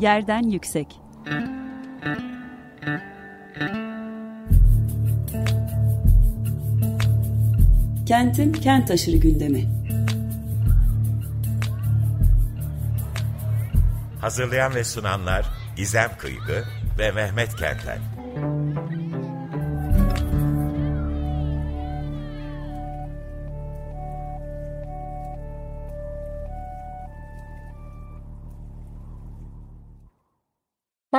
Yerden Yüksek Kentin kent aşırı gündemi Hazırlayan ve sunanlar İzem Kıygı ve Mehmet Kentler.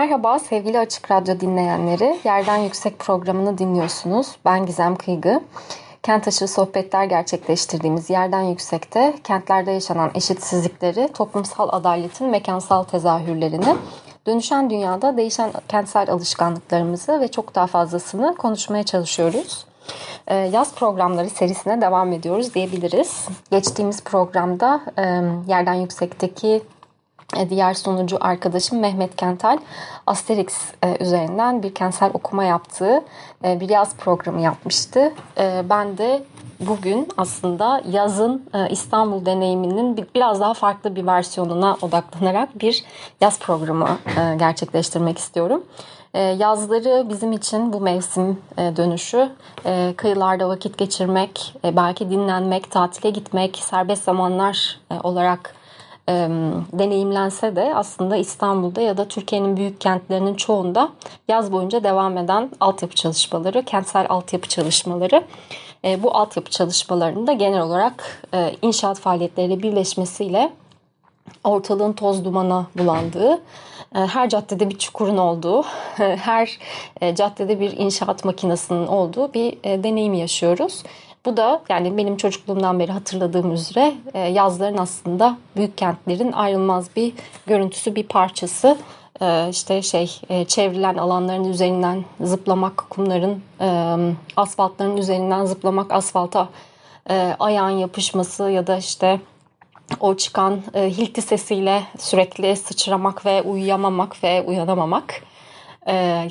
Merhaba sevgili Açık Radyo dinleyenleri. Yerden Yüksek programını dinliyorsunuz. Ben Gizem Kıygı. Kent aşırı sohbetler gerçekleştirdiğimiz Yerden Yüksek'te kentlerde yaşanan eşitsizlikleri, toplumsal adaletin mekansal tezahürlerini, dönüşen dünyada değişen kentsel alışkanlıklarımızı ve çok daha fazlasını konuşmaya çalışıyoruz. Ee, yaz programları serisine devam ediyoruz diyebiliriz. Geçtiğimiz programda Yerden Yüksek'teki diğer sunucu arkadaşım Mehmet Kental Asterix e, üzerinden bir kentsel okuma yaptığı e, bir yaz programı yapmıştı. Ben de bugün aslında yazın İstanbul deneyiminin biraz daha farklı bir versiyonuna odaklanarak bir yaz programı gerçekleştirmek istiyorum. Yazları bizim için bu mevsim dönüşü kıyılarda vakit geçirmek, belki dinlenmek, tatile gitmek, serbest zamanlar olarak deneyimlense de aslında İstanbul'da ya da Türkiye'nin büyük kentlerinin çoğunda yaz boyunca devam eden altyapı çalışmaları, kentsel altyapı çalışmaları. E, bu altyapı çalışmalarında genel olarak e, inşaat faaliyetleriyle birleşmesiyle ortalığın toz dumana bulandığı, e, her caddede bir çukurun olduğu, her caddede bir inşaat makinesinin olduğu bir deneyim yaşıyoruz. Bu da yani benim çocukluğumdan beri hatırladığım üzere e, yazların aslında büyük kentlerin ayrılmaz bir görüntüsü, bir parçası. E, işte şey e, çevrilen alanların üzerinden zıplamak, kumların, asfaltların üzerinden zıplamak, asfalta ayağın yapışması ya da işte o çıkan hilti sesiyle sürekli sıçramak ve uyuyamamak ve uyanamamak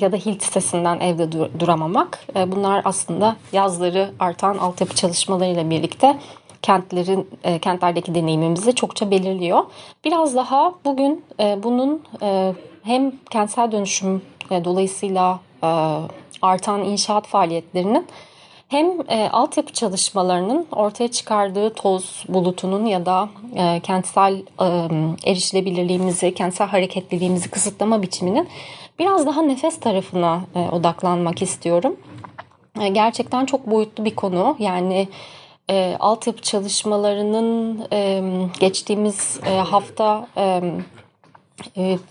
ya da Hilt sitesinden evde dur- duramamak. E, bunlar aslında yazları artan altyapı çalışmalarıyla birlikte kentlerin e, kentlerdeki deneyimimizi çokça belirliyor. Biraz daha bugün e, bunun e, hem kentsel dönüşüm dolayısıyla artan inşaat faaliyetlerinin hem e, altyapı çalışmalarının ortaya çıkardığı toz bulutunun ya da e, kentsel e, erişilebilirliğimizi, kentsel hareketliliğimizi kısıtlama biçiminin biraz daha nefes tarafına e, odaklanmak istiyorum. E, gerçekten çok boyutlu bir konu. Yani e, altyapı çalışmalarının e, geçtiğimiz e, hafta e,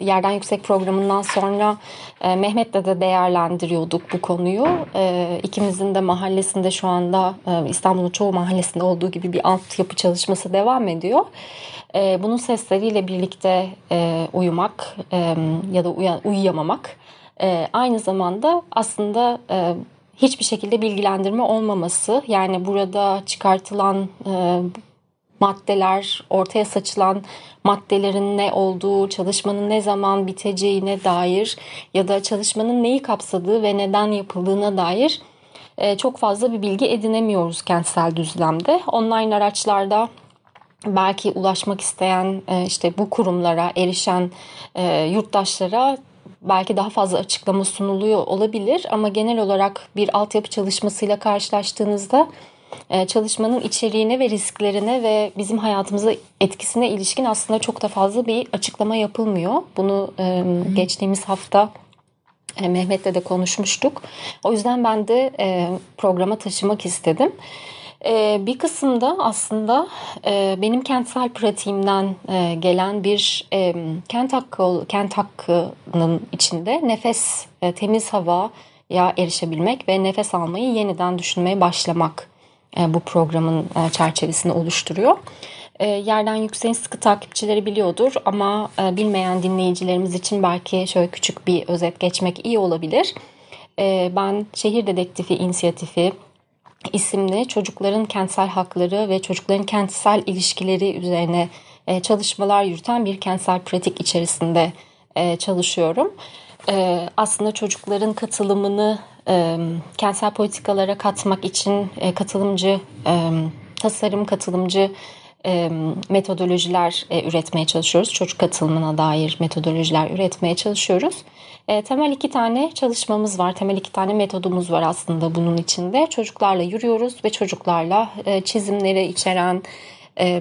Yerden Yüksek programından sonra e, Mehmet'le de değerlendiriyorduk bu konuyu. E, ikimizin de mahallesinde şu anda e, İstanbul'un çoğu mahallesinde olduğu gibi bir altyapı çalışması devam ediyor. E, bunun sesleriyle birlikte e, uyumak ya da uya, uyuyamamak aynı zamanda aslında hiçbir şekilde bilgilendirme olmaması yani burada çıkartılan maddeler, ortaya saçılan maddelerin ne olduğu, çalışmanın ne zaman biteceğine dair ya da çalışmanın neyi kapsadığı ve neden yapıldığına dair e, çok fazla bir bilgi edinemiyoruz kentsel düzlemde. Online araçlarda belki ulaşmak isteyen e, işte bu kurumlara erişen e, yurttaşlara belki daha fazla açıklama sunuluyor olabilir ama genel olarak bir altyapı çalışmasıyla karşılaştığınızda çalışmanın içeriğine ve risklerine ve bizim hayatımıza etkisine ilişkin aslında çok da fazla bir açıklama yapılmıyor. Bunu e, geçtiğimiz hafta e, Mehmet'le de konuşmuştuk. O yüzden ben de programa taşımak istedim. Bir kısımda aslında benim kentsel pratiğimden gelen bir kent hakkı kent hakkının içinde nefes, temiz hava ya erişebilmek ve nefes almayı yeniden düşünmeye başlamak e, bu programın e, çerçevesini oluşturuyor. E, yerden Yüksek'in sıkı takipçileri biliyordur ama bilmeyen dinleyicilerimiz için belki şöyle küçük bir özet geçmek iyi olabilir. Ben Şehir Dedektifi inisiyatifi isimli çocukların kentsel hakları ve çocukların kentsel ilişkileri üzerine çalışmalar yürüten bir kentsel pratik içerisinde çalışıyorum. Aslında çocukların katılımını e, kentsel politikalara katmak için e, katılımcı e, tasarım, katılımcı metodolojiler üretmeye çalışıyoruz. Çocuk katılımına dair metodolojiler üretmeye çalışıyoruz. Temel iki tane çalışmamız var. Temel iki tane metodumuz var aslında bunun içinde. Çocuklarla yürüyoruz ve çocuklarla çizimleri içeren,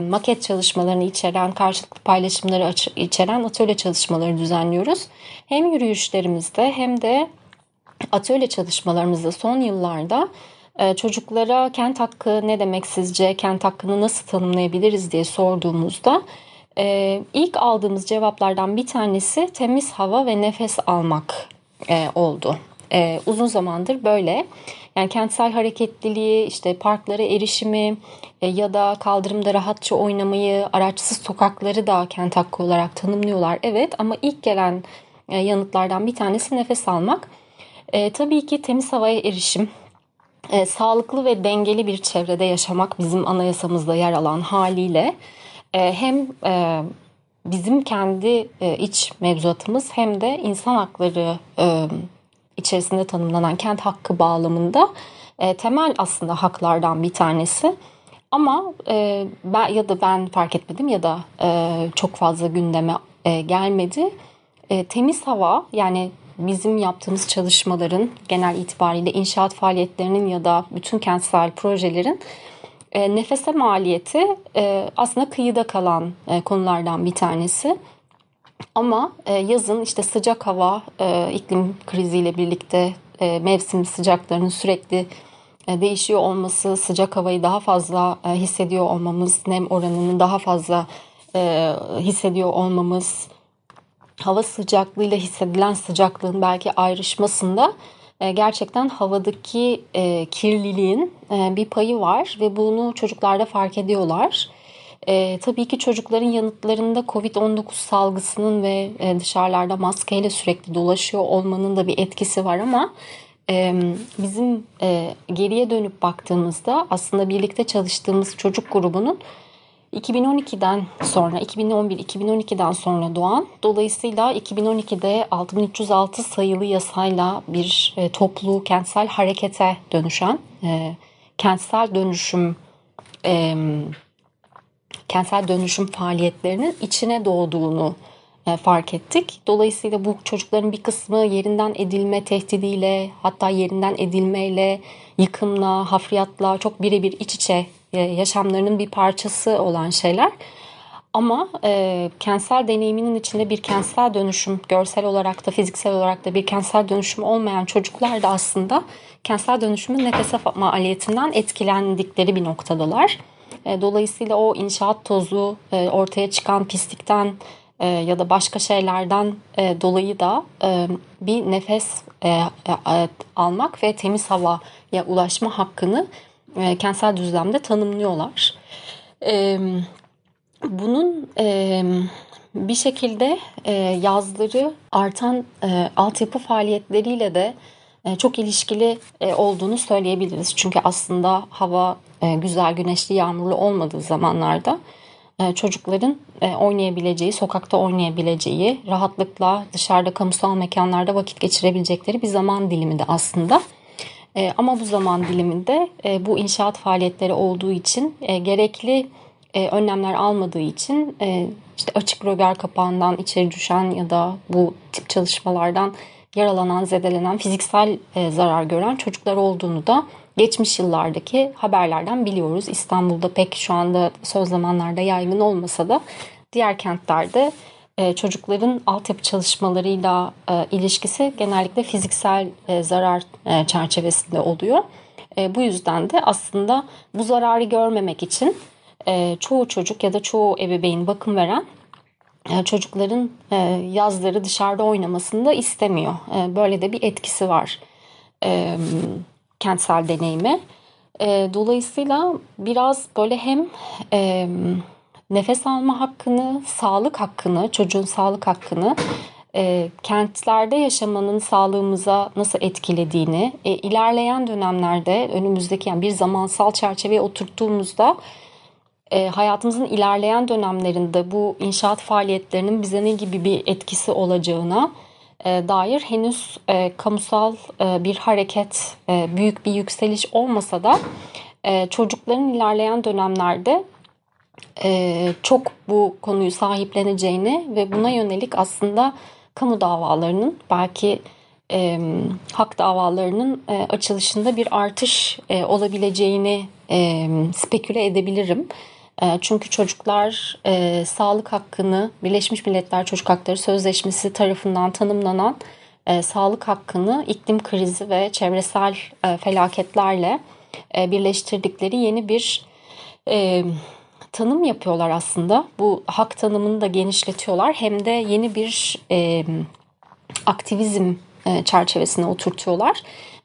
maket çalışmalarını içeren, karşılıklı paylaşımları içeren atölye çalışmaları düzenliyoruz. Hem yürüyüşlerimizde hem de atölye çalışmalarımızda son yıllarda ee, çocuklara kent hakkı ne demek sizce, kent hakkını nasıl tanımlayabiliriz diye sorduğumuzda e, ilk aldığımız cevaplardan bir tanesi temiz hava ve nefes almak e, oldu. E, uzun zamandır böyle. Yani kentsel hareketliliği, işte parklara erişimi ya da kaldırımda rahatça oynamayı, araçsız sokakları da kent hakkı olarak tanımlıyorlar. Evet ama ilk gelen yanıtlardan bir tanesi nefes almak. E, tabii ki temiz havaya erişim, e, sağlıklı ve dengeli bir çevrede yaşamak bizim anayasamızda yer alan haliyle e, hem e, bizim kendi e, iç mevzuatımız hem de insan hakları e, içerisinde tanımlanan kent hakkı bağlamında e, temel aslında haklardan bir tanesi. Ama e, ben ya da ben fark etmedim ya da e, çok fazla gündeme e, gelmedi. E, temiz hava yani bizim yaptığımız çalışmaların genel itibariyle inşaat faaliyetlerinin ya da bütün kentsel projelerin e, nefese maliyeti e, aslında kıyıda kalan e, konulardan bir tanesi. Ama e, yazın işte sıcak hava, e, iklim kriziyle birlikte e, mevsim sıcaklarının sürekli e, değişiyor olması, sıcak havayı daha fazla e, hissediyor olmamız, nem oranını daha fazla e, hissediyor olmamız, hava sıcaklığıyla hissedilen sıcaklığın belki ayrışmasında e, gerçekten havadaki e, kirliliğin e, bir payı var ve bunu çocuklarda fark ediyorlar. Tabii ki çocukların yanıtlarında COVID-19 salgısının ve dışarılarda maskeyle sürekli dolaşıyor olmanın da bir etkisi var ama bizim geriye dönüp baktığımızda aslında birlikte çalıştığımız çocuk grubunun 2012'den sonra 2011-2012'den sonra doğan dolayısıyla 2012'de 6306 sayılı yasayla bir e, toplu kentsel harekete dönüşen e, kentsel dönüşüm e, kentsel dönüşüm faaliyetlerinin içine doğduğunu e, fark ettik. Dolayısıyla bu çocukların bir kısmı yerinden edilme tehdidiyle hatta yerinden edilmeyle, yıkımla, hafriyatla çok birebir iç içe yaşamlarının bir parçası olan şeyler. Ama e, kentsel deneyiminin içinde bir kentsel dönüşüm, görsel olarak da fiziksel olarak da bir kentsel dönüşüm olmayan çocuklar da aslında kentsel dönüşümün nefes maliyetinden etkilendikleri bir noktadalar. E, dolayısıyla o inşaat tozu, e, ortaya çıkan pislikten e, ya da başka şeylerden e, dolayı da e, bir nefes e, e, almak ve temiz havaya ulaşma hakkını e, kentsel düzlemde tanımlıyorlar. E, bunun e, bir şekilde e, yazları artan e, altyapı faaliyetleriyle de çok ilişkili olduğunu söyleyebiliriz. Çünkü aslında hava güzel, güneşli, yağmurlu olmadığı zamanlarda çocukların oynayabileceği, sokakta oynayabileceği, rahatlıkla dışarıda kamusal mekanlarda vakit geçirebilecekleri bir zaman dilimi de aslında. E, ama bu zaman diliminde e, bu inşaat faaliyetleri olduğu için e, gerekli e, önlemler almadığı için e, işte açık röger kapağından içeri düşen ya da bu tip çalışmalardan yaralanan, zedelenen, fiziksel e, zarar gören çocuklar olduğunu da geçmiş yıllardaki haberlerden biliyoruz. İstanbul'da pek şu anda son zamanlarda yaygın olmasa da diğer kentlerde çocukların altyapı çalışmalarıyla e, ilişkisi genellikle fiziksel e, zarar çerçevesinde oluyor. Bu yüzden de aslında bu zararı görmemek için çoğu çocuk ya da çoğu ebeveyn bakım veren çocukların yazları dışarıda oynamasını da istemiyor. Böyle de bir etkisi var kentsel deneyime. Dolayısıyla biraz böyle hem nefes alma hakkını, sağlık hakkını, çocuğun sağlık hakkını e, kentlerde yaşamanın sağlığımıza nasıl etkilediğini, e, ilerleyen dönemlerde önümüzdeki yani bir zamansal çerçeveye oturttuğumuzda e, hayatımızın ilerleyen dönemlerinde bu inşaat faaliyetlerinin bize ne gibi bir etkisi olacağına e, dair henüz e, kamusal e, bir hareket, e, büyük bir yükseliş olmasa da e, çocukların ilerleyen dönemlerde çok bu konuyu sahipleneceğini ve buna yönelik aslında kamu davalarının belki e, hak davalarının e, açılışında bir artış e, olabileceğini e, speküle edebilirim. E, çünkü çocuklar e, sağlık hakkını Birleşmiş Milletler Çocuk Hakları Sözleşmesi tarafından tanımlanan e, sağlık hakkını iklim krizi ve çevresel e, felaketlerle e, birleştirdikleri yeni bir e, tanım yapıyorlar aslında. Bu hak tanımını da genişletiyorlar. Hem de yeni bir e, aktivizm e, çerçevesine oturtuyorlar.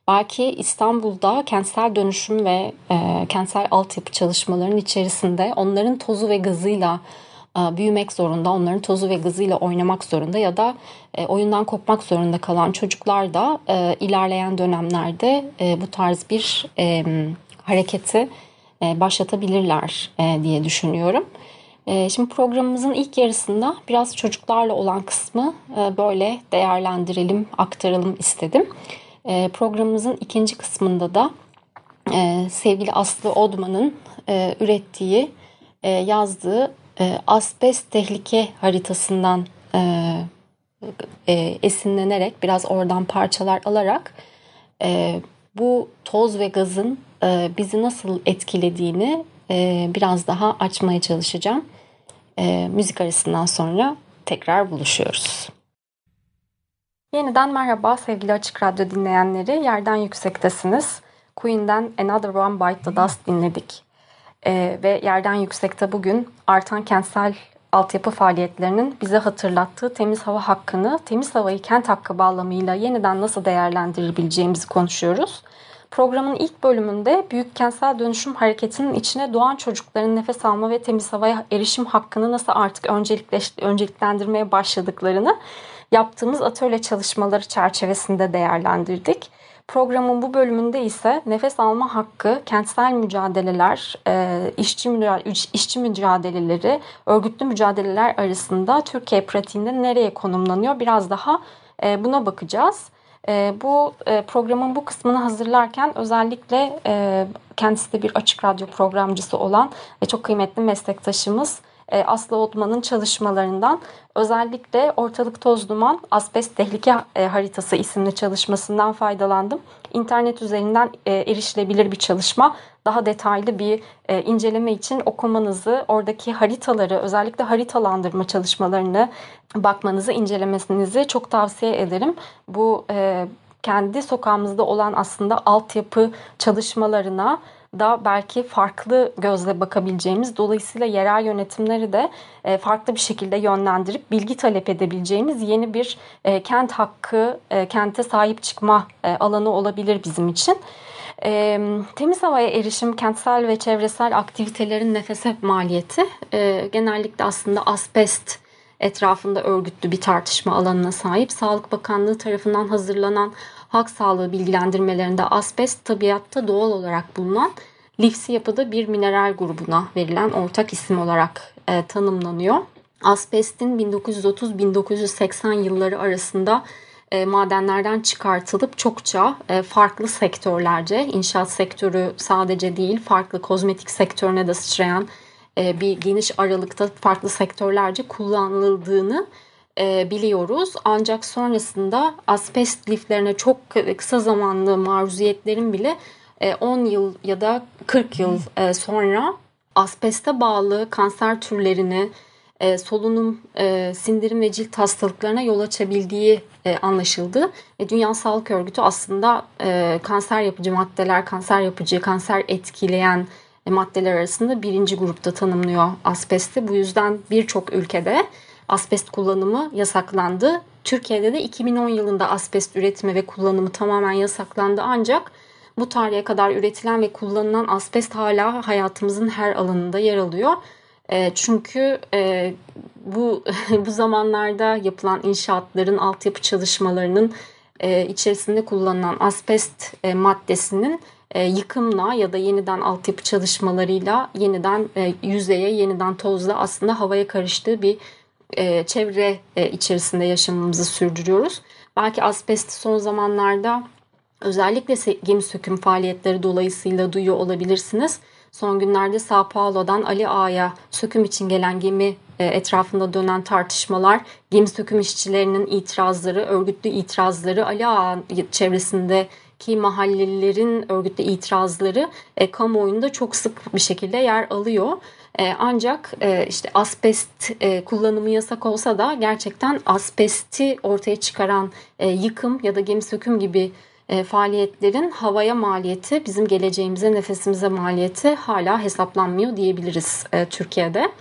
Belki İstanbul'da kentsel dönüşüm ve e, kentsel altyapı çalışmalarının içerisinde onların tozu ve gazıyla e, büyümek zorunda, onların tozu ve gazıyla oynamak zorunda ya da e, oyundan kopmak zorunda kalan çocuklar da e, ilerleyen dönemlerde bu tarz bir hareketi başlatabilirler e, diye düşünüyorum. E, şimdi programımızın ilk yarısında biraz çocuklarla olan kısmı böyle değerlendirelim, aktaralım istedim. Programımızın ikinci kısmında da sevgili Aslı Odman'ın ürettiği, yazdığı asbest tehlike haritasından esinlenerek biraz oradan parçalar alarak bu toz ve gazın e, bizi nasıl etkilediğini e, biraz daha açmaya çalışacağım. E, müzik arasından sonra tekrar buluşuyoruz. Yeniden merhaba sevgili Açık Radyo dinleyenleri. Yerden yüksektesiniz. Queen'den Another One Bite the Dust dinledik. Ve Yerden Yüksekte bugün artan kentsel altyapı faaliyetlerinin bize hatırlattığı temiz hava hakkını, temiz havayı kent hakkı bağlamıyla yeniden nasıl değerlendirebileceğimizi konuşuyoruz. Programın ilk bölümünde büyük kentsel dönüşüm hareketinin içine doğan çocukların nefes alma ve temiz havaya erişim hakkını nasıl artık önceliklendirmeye başladıklarını yaptığımız atölye çalışmaları çerçevesinde değerlendirdik. Programın bu bölümünde ise nefes alma hakkı, kentsel mücadeleler, e, işçi, işçi mücadeleleri, örgütlü mücadeleler arasında Türkiye pratiğinde nereye konumlanıyor biraz daha e, buna bakacağız. E, bu e, programın bu kısmını hazırlarken özellikle e, kendisi de bir açık radyo programcısı olan ve çok kıymetli meslektaşımız e, Aslı Otman'ın çalışmalarından özellikle Ortalık Toz Duman Asbest Tehlike Haritası isimli çalışmasından faydalandım. İnternet üzerinden erişilebilir bir çalışma. Daha detaylı bir e, inceleme için okumanızı, oradaki haritaları, özellikle haritalandırma çalışmalarını bakmanızı, incelemesinizi çok tavsiye ederim. Bu e, kendi sokağımızda olan aslında altyapı çalışmalarına da belki farklı gözle bakabileceğimiz dolayısıyla yerel yönetimleri de e, farklı bir şekilde yönlendirip bilgi talep edebileceğimiz yeni bir e, kent hakkı, e, kente sahip çıkma alanı olabilir bizim için. Temiz havaya erişim, kentsel ve çevresel aktivitelerin nefese maliyeti genellikle aslında asbest etrafında örgütlü bir tartışma alanına sahip. Sağlık Bakanlığı tarafından hazırlanan halk sağlığı bilgilendirmelerinde asbest tabiatta doğal olarak bulunan lifsi yapıda bir mineral grubuna verilen ortak isim olarak e, tanımlanıyor. Asbestin 1930-1980 yılları arasında e, madenlerden çıkartılıp çokça e, farklı sektörlerce, inşaat sektörü sadece değil farklı kozmetik sektörüne de sıçrayan e, bir geniş aralıkta farklı sektörlerce kullanıldığını biliyoruz. Ancak sonrasında asbest liflerine çok kısa zamanlı maruziyetlerin bile 10 e, yıl ya da 40 yıl sonra asbeste bağlı kanser türlerini, e, solunum, sindirim ve cilt hastalıklarına yol açabildiği anlaşıldı. Dünya Sağlık Örgütü aslında kanser yapıcı maddeler, kanser yapıcı, kanser etkileyen maddeler arasında birinci grupta tanımlıyor asbesti. Bu yüzden birçok ülkede asbest kullanımı yasaklandı. Türkiye'de de 2010 yılında asbest üretimi ve kullanımı tamamen yasaklandı ancak bu tarihe kadar üretilen ve kullanılan asbest hala hayatımızın her alanında yer alıyor. E, çünkü e, bu bu zamanlarda yapılan inşaatların altyapı çalışmalarının e, içerisinde kullanılan asbest e, maddesinin yıkımla ya da yeniden altyapı çalışmalarıyla yeniden yüzeye, yeniden tozla aslında havaya karıştığı bir çevre içerisinde yaşamımızı sürdürüyoruz. Belki asbesti son zamanlarda özellikle gemi söküm faaliyetleri dolayısıyla duyuyor olabilirsiniz. Son günlerde Sao Paulo'dan Ali Ağa'ya söküm için gelen gemi e, etrafında dönen tartışmalar, gemi söküm işçilerinin itirazları, örgütlü itirazları, Ali Ağa çevresindeki mahallelilerin örgütlü itirazları e, kamuoyunda çok sık bir şekilde yer alıyor. E, ancak e, işte asbest e, kullanımı yasak olsa da gerçekten asbesti ortaya çıkaran e, yıkım ya da gemi söküm gibi e, faaliyetlerin havaya maliyeti, bizim geleceğimize, nefesimize maliyeti hala hesaplanmıyor diyebiliriz e, Türkiye'de.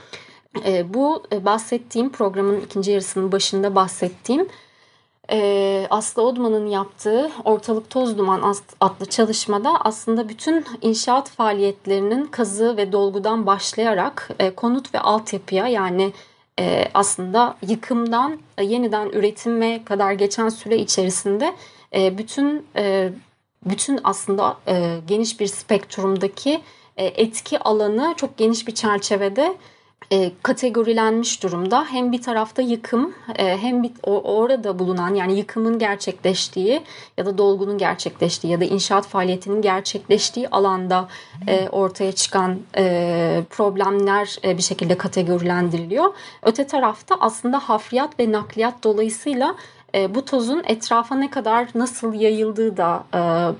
E, bu e, bahsettiğim programın ikinci yarısının başında bahsettiğim Aslı Odman'ın yaptığı Ortalık Toz Duman adlı çalışmada aslında bütün inşaat faaliyetlerinin kazı ve dolgudan başlayarak konut ve altyapıya yani aslında yıkımdan yeniden üretime kadar geçen süre içerisinde e, bütün e, bütün aslında e, geniş bir spektrumdaki e, etki alanı çok geniş bir çerçevede e, kategorilenmiş durumda. Hem bir tarafta yıkım e, hem bir, orada bulunan yani yıkımın gerçekleştiği ya da dolgunun gerçekleştiği ya da inşaat faaliyetinin gerçekleştiği alanda e, ortaya çıkan e, problemler e, bir şekilde kategorilendiriliyor. Öte tarafta aslında hafriyat ve nakliyat dolayısıyla e, bu tozun etrafa ne kadar nasıl yayıldığı da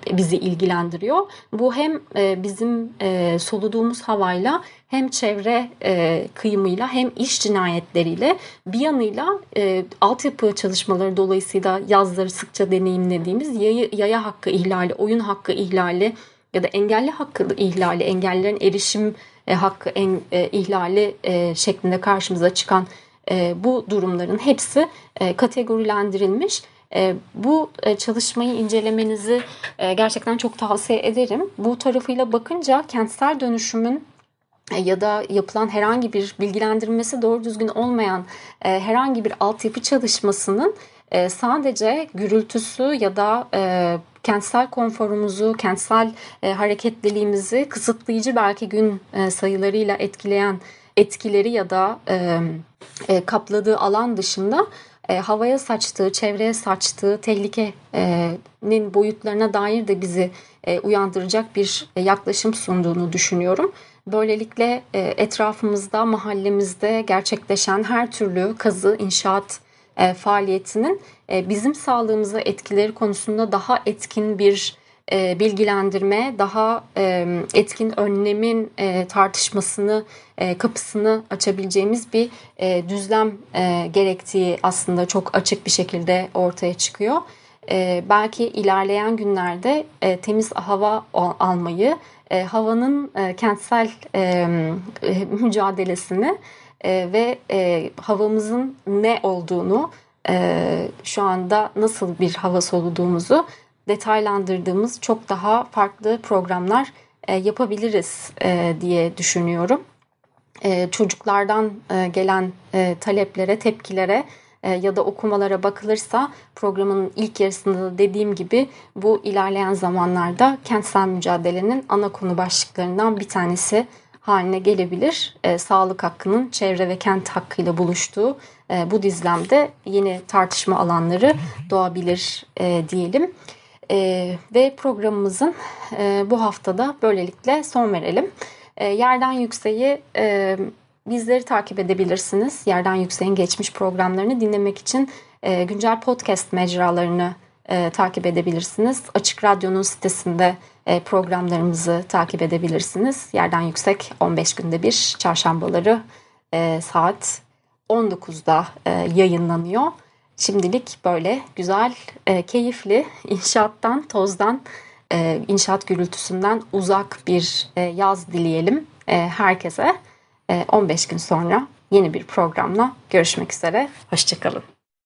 e, bizi ilgilendiriyor. Bu hem e, bizim e, soluduğumuz havayla hem çevre e, kıyımıyla hem iş cinayetleriyle bir yanıyla e, altyapı çalışmaları dolayısıyla yazları sıkça deneyimlediğimiz yaya, yaya hakkı ihlali, oyun hakkı ihlali ya da engelli hakkı ihlali, engellilerin erişim e, hakkı en, e, ihlali e, şeklinde karşımıza çıkan bu durumların hepsi e, kategorilendirilmiş. E, bu e, çalışmayı incelemenizi e, gerçekten çok tavsiye ederim. Bu tarafıyla bakınca kentsel dönüşümün ya da yapılan herhangi bir bilgilendirmesi doğru düzgün olmayan herhangi bir altyapı çalışmasının sadece gürültüsü ya da kentsel konforumuzu, kentsel hareketliliğimizi kısıtlayıcı belki gün sayılarıyla etkileyen etkileri ya da e, e, kapladığı alan dışında e, havaya saçtığı, çevreye saçtığı tehlikenin boyutlarına dair de bizi e, uyandıracak bir yaklaşım sunduğunu düşünüyorum. Böylelikle e, etrafımızda, mahallemizde gerçekleşen her türlü kazı, inşaat e, faaliyetinin e, bizim sağlığımıza etkileri konusunda daha etkin bir e, bilgilendirme, daha e, etkin önlemin e, tartışmasını, e, kapısını açabileceğimiz bir e, düzlem e, gerektiği aslında çok açık bir şekilde ortaya çıkıyor. E, belki ilerleyen günlerde e, temiz hava almayı, e, havanın e, kentsel e, e, mücadelesini e, ve e, havamızın ne olduğunu, e, şu anda nasıl bir hava soluduğumuzu detaylandırdığımız çok daha farklı programlar e, yapabiliriz e, diye düşünüyorum. E, çocuklardan gelen taleplere, tepkilere ya da okumalara bakılırsa programın ilk yarısında da dediğim gibi bu ilerleyen zamanlarda kentsel mücadelenin ana konu başlıklarından bir tanesi haline gelebilir. Sağlık hakkının çevre ve kent hakkıyla buluştuğu bu dizlemde yeni tartışma alanları doğabilir e, diyelim. E, ve programımızın e, bu haftada böylelikle son verelim. E, Yerden Yükseği e, bizleri takip edebilirsiniz. Yerden Yükseğin geçmiş programlarını dinlemek için e, güncel podcast mecralarını e, takip edebilirsiniz. Açık Radyo'nun sitesinde e, programlarımızı takip edebilirsiniz. Yerden Yüksek 15 günde bir çarşambaları e, saat 19'da e, yayınlanıyor. Şimdilik böyle güzel, e, keyifli inşaattan, tozdan, e, inşaat gürültüsünden uzak bir e, yaz dileyelim e, herkese. E, 15 gün sonra yeni bir programla görüşmek üzere. Hoşçakalın.